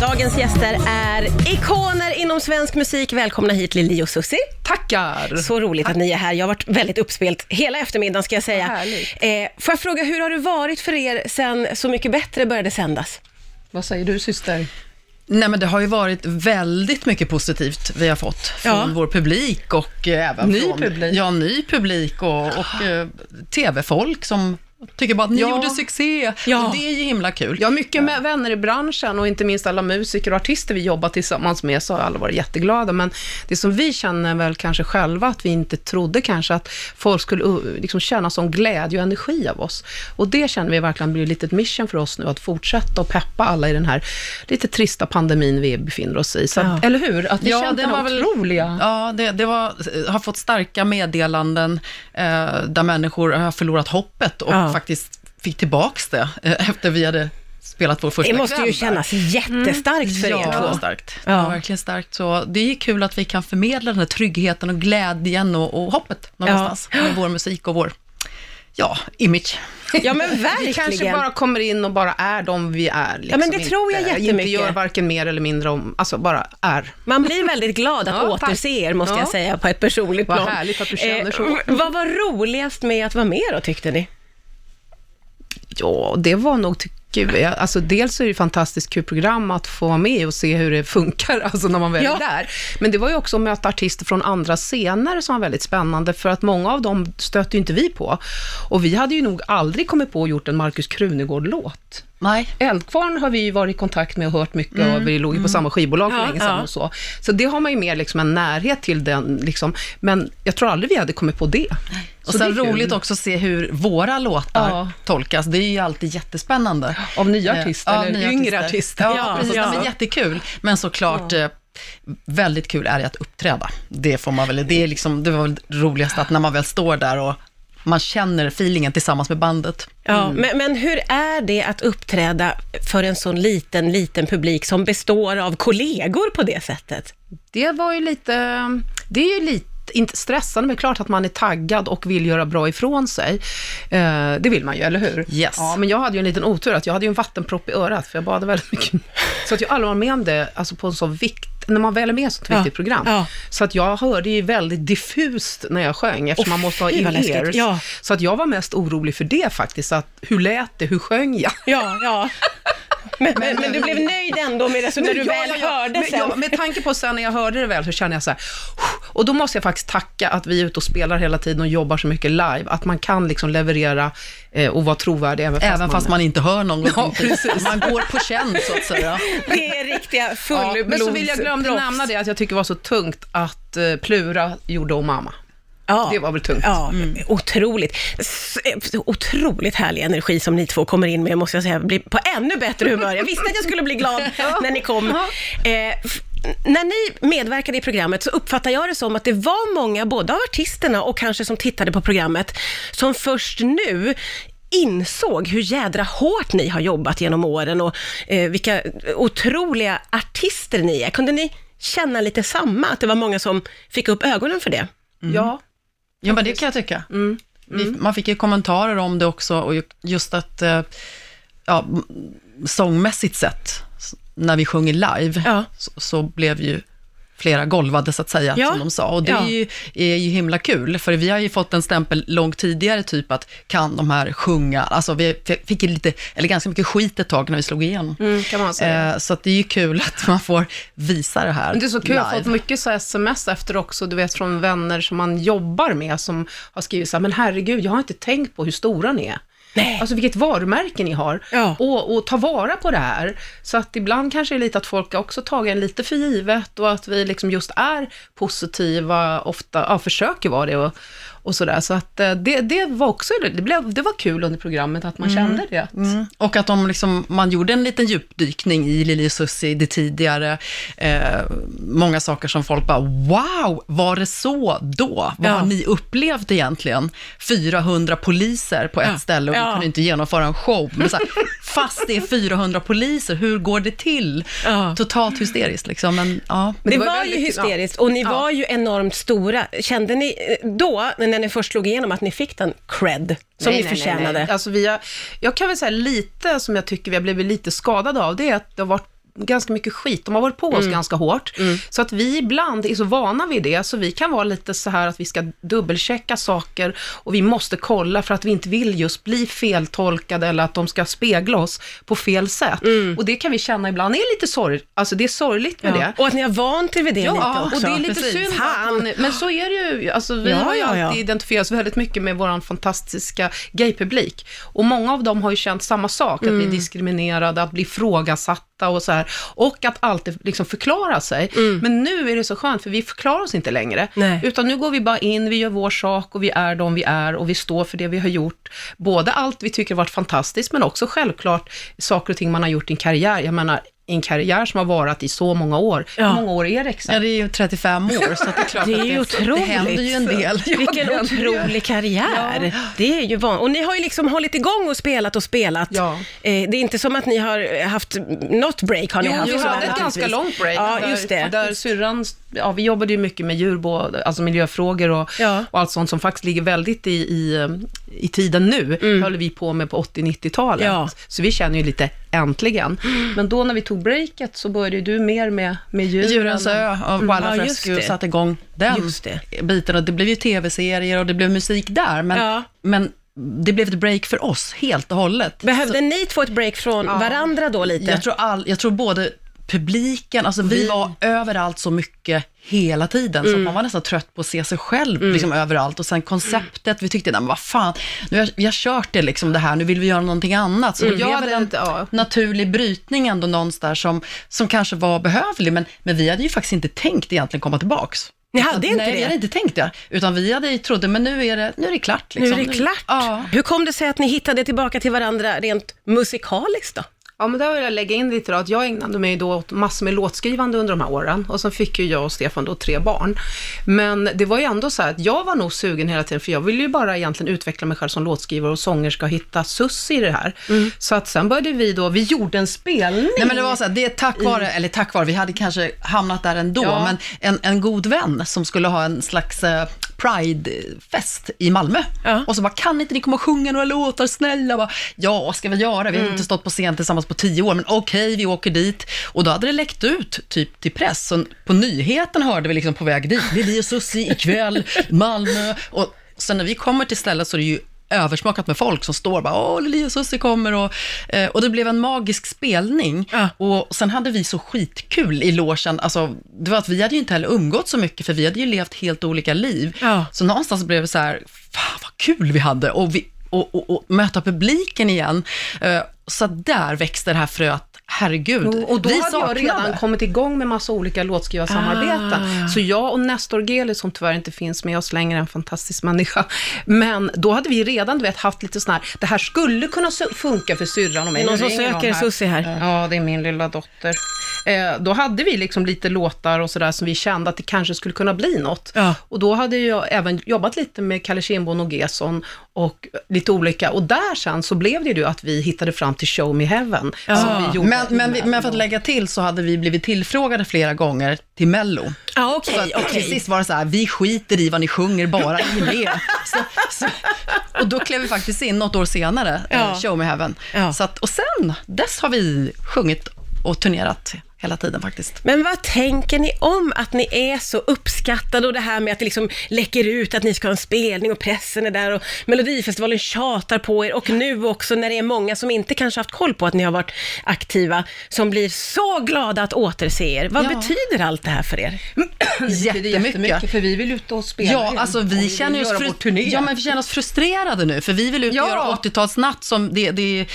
Dagens gäster är ikoner inom svensk musik. Välkomna hit Lili och Susie. Tackar! Så roligt att ni är här. Jag har varit väldigt uppspelt hela eftermiddagen ska jag säga. Härligt. Eh, får jag fråga, hur har det varit för er sen Så mycket bättre började sändas? Vad säger du syster? Nej, men det har ju varit väldigt mycket positivt vi har fått från Ja. vår publik och eh, även Ny från publik. Ja, ny publik och, och eh, tv-folk som tycker bara att ni Ja. gjorde succé. Ja. Och det är ju himla kul. Jag har mycket med vänner i branschen och inte minst alla musiker och artister vi jobbar tillsammans med, så har alla varit jätteglada. Men det som vi känner väl kanske själva, att vi inte trodde kanske att folk skulle uh, liksom känna sån glädje och energi av oss. Och det känner vi verkligen blir ett litet mission för oss nu, att fortsätta och peppa alla i den här lite trista pandemin vi befinner oss i. Så, att- Ja. Eller hur? Att vi Ja, kände det var den väl- otroliga... Ja, det, det var, har fått starka meddelanden eh, där människor har förlorat hoppet och Ja. faktiskt fick tillbaks det eh, efter vi hade spelat vår första Det måste ju där. kännas jättestarkt för ja, er två. starkt. Ja. Det var verkligen starkt. Så det är kul att vi kan förmedla den här tryggheten och glädjen och, och hoppet någonstans med vår musik och vår, ja, image. Ja men Vi kanske verkligen. bara kommer in och bara är de vi är. Liksom. men det tror jag inte, jättemycket. Inte gör varken mer eller mindre om, alltså bara är. Man blir väldigt glad att Ja, tack. återse er, måste Ja. jag säga, på ett personligt Vad plan. härligt att du känner så. Eh, vad var roligast med att vara med då, tyckte ni? Ja, det var nog, tycker jag, alltså dels är det ett fantastiskt kul program att få vara med och se hur det funkar, alltså när man väl Ja. är där. Men det var ju också att möta artister från andra scener som var väldigt spännande, för att många av dem stötte ju inte vi på. Och vi hade ju nog aldrig kommit på att gjort en Markus Krunegård-låt. Nej. Eldkvarn har vi ju varit i kontakt med och hört mycket och vi låg ju på samma skivbolag för Ja, länge sedan ja. och så. Så det har man ju mer liksom en närhet till den, liksom. men jag tror aldrig vi hade kommit på det. Och Så sen roligt också att se hur våra låtar Ja. tolkas. Det är ju alltid jättespännande. Av nya Eh, artister, ja, eller nya yngre artister. Ja, Ja, precis. ja. Men jättekul. Men såklart, eh, väldigt kul är det att uppträda. Det får man väl, det är liksom, det var väl det roligaste att när man väl står där och man känner feelingen tillsammans med bandet. Ja, men, men hur är det att uppträda för en sån liten, liten publik som består av kollegor på det sättet? Det var ju lite, det är ju lite, inte stressande, men klart att man är taggad och vill göra bra ifrån sig. Eh, det vill man ju, eller hur? Yes. Ja, men jag hade ju en liten otur, att jag hade ju en vattenpropp i örat, för jag badade väldigt mycket. Så att jag aldrig var med om det, alltså på en så vikt, när man väl är med i ett sånt Ja, viktigt program. ja. Så att jag hörde ju väldigt diffust när jag sjöng, eftersom Åh, man måste ha in-ears. Ja. Så att jag var mest orolig för det faktiskt, att hur lät det, hur sjöng jag? Ja, ja. Men, men, men du blev nöjd ändå med det, så när du väl hörde sen? ja, med tanke på sen när jag hörde det väl, så känner jag så här, och då måste jag faktiskt tacka att vi är ute och spelar hela tiden och jobbar så mycket live, att man kan liksom leverera eh, och vara trovärdig även fast, Även fast man inte hör någonting. Ja, precis. Man går på känn så att säga. Det är riktiga Ja, men så vill jag glömde nämna det, att jag tycker det var så tungt att eh, Plura gjorde om mamma. Ja. Det var väl tungt. Ja, otroligt. S- eh, Otroligt härlig energi som ni två kommer in med, måste jag säga. Jag blir på ännu bättre humör. Jag visste att jag skulle bli glad när ni kom. Eh, när ni medverkade i programmet så uppfattar jag det som att det var många, både av artisterna och kanske som tittade på programmet, som först nu insåg hur jädra hårt ni har jobbat genom åren och eh, vilka otroliga artister ni är. Kunde ni känna lite samma, att det var många som fick upp ögonen för det? Ja. Ja, men det kan jag tycka. Vi, man fick ju kommentarer om det också och ju- just att, eh, ja, sångmässigt sett, när vi sjunger live, Ja. så, så blev ju flera golvade så att säga, Ja. som de sa. Och det Ja. är, ju, är ju himla kul, för vi har ju fått en stämpel långt tidigare, typ att kan de här sjunga? Alltså vi fick ju lite, eller ganska mycket skit ett tag när vi slog igenom. Mm. Eh, så det är ju kul att man får visa det här det är så kul, jag har live. fått mycket så sms efter också, du vet från vänner som man jobbar med, som har skrivit så här, men herregud, jag har inte tänkt på hur stora ni är. Nej. Alltså vilket varumärke ni har. Ja. Och, och ta vara på det här. Så att ibland kanske det är lite att folk har också tagit en lite för givet och att vi liksom just är positiva, ofta, ja, försöker vara det och, och sådär. Så att eh, det, det var också, det, blev, det var kul under programmet att man kände det. Att, Mm. Och att de liksom, man gjorde en liten djupdykning i Lili och Susie det tidigare. Eh, många saker som folk bara, wow, var det så då? Vad Ja. har ni upplevt egentligen? 400 poliser på ett Ja. ställe och vi Ja. kunde inte genomföra en show. Men så här, fast det är 400 poliser, hur går det till? Ja. Totalt hysteriskt liksom. Men, ja. Men det, det var var, ju hysteriskt och ni Ja. var ju enormt stora. Kände ni eh, då, när ni först slog igenom, att ni fick den cred som Nej, ni nej, förtjänade? Nej, nej. Alltså vi har, jag kan väl säga lite som jag tycker vi har blivit lite skadade av, det är att det har varit ganska mycket skit. De har varit på oss Mm. ganska hårt. Så att vi ibland är så vana vid det, så vi kan vara lite så här att vi ska dubbelchecka saker och vi måste kolla för att vi inte vill just bli feltolkade eller att de ska spegla oss på fel sätt. Och det kan vi känna ibland är lite sorgligt. Alltså det är sorgligt med det. Mm. Ja. Och att ni har vant er vid det lite Ja, också. och det är lite precis. synd man, men så är det ju. Alltså, vi Ja, har ju ja, alltid identifierat oss väldigt mycket med vår fantastiska gaypublik. Och många av dem har ju känt samma sak, att Mm. bli diskriminerade, att bli ifrågasatta och så här. Och att alltid liksom förklara sig. Men nu är det så skönt, för vi förklarar oss inte längre. Mm. Nej. Utan nu går vi bara in, vi gör vår sak och vi är de vi är och vi står för det vi har gjort. Både allt vi tycker har varit fantastiskt, men också självklart saker och ting man har gjort i en karriär. Jag menar, en karriär som har varit i så många år. Ja. Hur många år är det exakt? Ja, det är ju 35 år, så det är klart Det är att det, otroligt. det händer ju en del. Vilken ju. otrolig karriär. Det är ju van... Och ni har ju liksom hållit igång och spelat och spelat. Ja. Eh, det är inte som att ni har haft något break har ni haft. vi sådär hade ett ganska långt break. Ja, där, just det. Där syrran, ja, vi jobbade ju mycket med djur, alltså miljöfrågor och, Ja. och allt sånt som faktiskt ligger väldigt i, i, eh, i tiden nu, höll vi på med på 80-90-talet. Mm. Ja. Så vi känner ju lite äntligen. Men då när vi tog breaket så började du mer med, med djuren. Djurens ö och Wild Ja, Life just Rescue satte igång den Just det. biten. Och det blev ju tv-serier och det blev musik där, men, Ja. men det blev ett break för oss helt och hållet. Behövde ni två ett break från Ja. varandra då lite? Jag tror, all, jag tror både publiken, alltså vi, Vi- var överallt så mycket hela tiden, så att man var nästan trött på att se sig själv liksom överallt. Och sen konceptet, vi tyckte, nej men vad fan, nu har, vi har kört det liksom det här, nu vill vi göra någonting annat. Så det Jag hade en inte- ja. naturlig brytning ändå någonstans som, som kanske var behövlig, men, men vi hade ju faktiskt inte tänkt egentligen komma tillbaks. Ni hade inte Nej, vi det? hade inte tänkt det, utan vi hade trodde, men nu är det, nu är det klart. Nu Liksom. är det klart. Ja. Hur kom det sig att ni hittade tillbaka till varandra rent musikaliskt då? Ja, men där vill jag lägga in lite då, att jag ägnade mig då åt massor med låtskrivande under de här åren och sen fick ju jag och Stefan då tre barn. Men det var ju ändå så här att jag var nog sugen hela tiden, för jag ville ju bara egentligen utveckla mig själv som låtskrivare och sångerska och hitta sus i det här. Så att sen började vi då, vi gjorde en spelning. Nej men det var så här, det är tack vare, eller tack vare, vi hade kanske hamnat där ändå, Ja. men en, en god vän som skulle ha en slags eh, Pride-fest i Malmö. Ja. Och så bara, kan inte ni komma och sjunga några låtar, snälla? Bara, ja, ska vi göra? Vi har Mm. inte stått på scen tillsammans på tio år, men okej, vi åker dit. Och då hade det läckt ut, typ till press. Så på nyheten hörde vi liksom på väg dit, Lili och Susie ikväll, Malmö. Och sen när vi kommer till stället så är det ju översmakat med folk som står bara, åh, Lili och Susie kommer och, eh, och det blev en magisk spelning. Ja. Och sen hade vi så skitkul i logen. Alltså, det var att vi hade ju inte heller umgått så mycket, för vi hade ju levt helt olika liv. Ja. Så någonstans blev det så här, fan vad kul vi hade. Och, vi, och, och, och möta publiken igen. Eh, så där växte det här fröet, herregud. Och, och då vi hade jag redan kommit igång med massa olika låtskrivarsamarbeten. Ah. Så jag och Nestor Geli, som tyvärr inte finns med oss längre, en fantastisk människa. Men då hade vi redan, du vet, haft lite sån här, det här skulle kunna funka för syrran och mig. Det är någon som söker här. Susie här. Ja, det är min lilla dotter. Eh, då hade vi liksom lite låtar och sådär som vi kände att det kanske skulle kunna bli något. Ja. Och då hade jag även jobbat lite med Kalle Kindbom och Gesson och lite olika. Och där sen så blev det ju att vi hittade fram till Show Me Heaven. Ja. som vi gjorde Men, men, vi, men för att lägga till så hade vi blivit tillfrågade flera gånger till Mello. Ja, Så okej, att okej. till sist var det så här, vi skiter i vad ni sjunger, bara ni med. Så, så, och då klev vi faktiskt in något år senare, Ja. eh, Show Me Heaven. Ja. Så att, och sen, dess har vi sjungit och turnerat hela tiden faktiskt. Men vad tänker ni om att ni är så uppskattade och det här med att det liksom läcker ut att ni ska ha en spelning och pressen är där och Melodifestivalen tjatar på er och nu också när det är många som inte kanske haft koll på att ni har varit aktiva, som blir så glada att återse er. Vad Ja. betyder allt det här för er? Jättemycket. för vi vill ut och spela Ja, igen. alltså vi vill känner oss, ja, men vi känner oss frustrerade nu, för vi vill ut och Ja. göra 80-talsnatt som det, det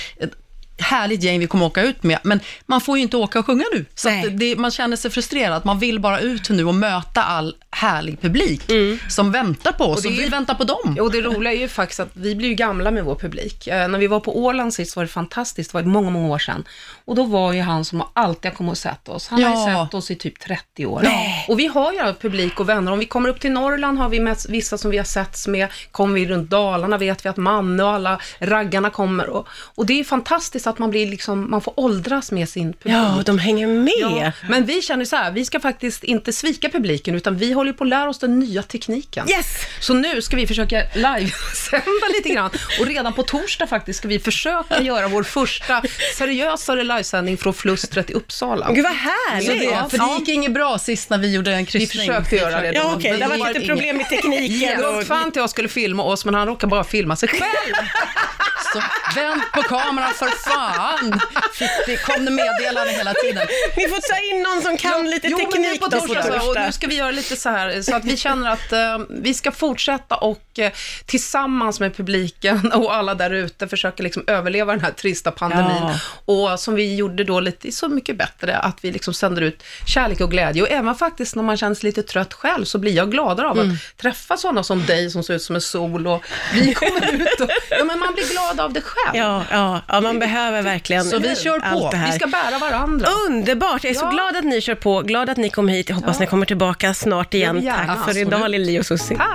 härligt gäng vi kommer åka ut med, men man får ju inte åka och sjunga nu. Så Nej. det, man känner sig frustrerad, man vill bara ut nu och möta all härlig publik som väntar på oss och, Och vi väntar på dem. Och det roliga är ju faktiskt att vi blir ju gamla med vår publik. Eh, när vi var på Åland sist var det fantastiskt, det var många, många år sedan. Och då var ju han som alltid har kommit och sett oss. Han har ju Ja. sett oss i typ 30 år. Och vi har ju publik och vänner. Om vi kommer upp till Norrland har vi med vissa som vi har setts med. Kommer vi runt Dalarna vet vi att Manne och alla raggarna kommer. Och, och det är fantastiskt att man blir liksom, man får åldras med sin publik. Ja, de hänger med. Ja, men vi känner så här, vi ska faktiskt inte svika publiken, utan vi håller på att lära oss den nya tekniken. Yes! Så nu ska vi försöka livesända lite grann. Och redan på torsdag faktiskt ska vi försöka göra vår första seriösare livesändning från Flustret i Uppsala. Gud vad härligt! det, Ja, för det gick inget bra sist när vi gjorde en Vi kryssning. försökte göra det. Ja då, okej, men det har varit lite problem med tekniken. Rolf och- Svante och jag skulle filma oss, men han råkade bara filma sig själv. Så vänd på kameran för fan! Fick det, kom det meddelanden hela tiden. Ni får ta in någon som kan lite jo, men teknik på då på torsdag, och torsdag. nu ska vi göra lite så här, så att vi känner att eh, vi ska fortsätta och eh, tillsammans med publiken och alla där ute försöka liksom överleva den här trista pandemin. Och som vi gjorde då lite Så mycket bättre, att vi liksom sänder ut kärlek och glädje. Och även faktiskt när man känner sig lite trött själv, så blir jag gladare av att träffa sådana som dig som ser ut som en sol och vi kommer ut och, ja men man blir glad av det själv. Ja, ja, ja, man behöver verkligen Så vi kör på. allt det här. Vi ska bära varandra. Underbart! Jag är så Ja. glad att ni kör på, glad att ni kom hit. Jag hoppas ni kommer tillbaka snart igen. Tack för idag. Lili och Susie. Tack!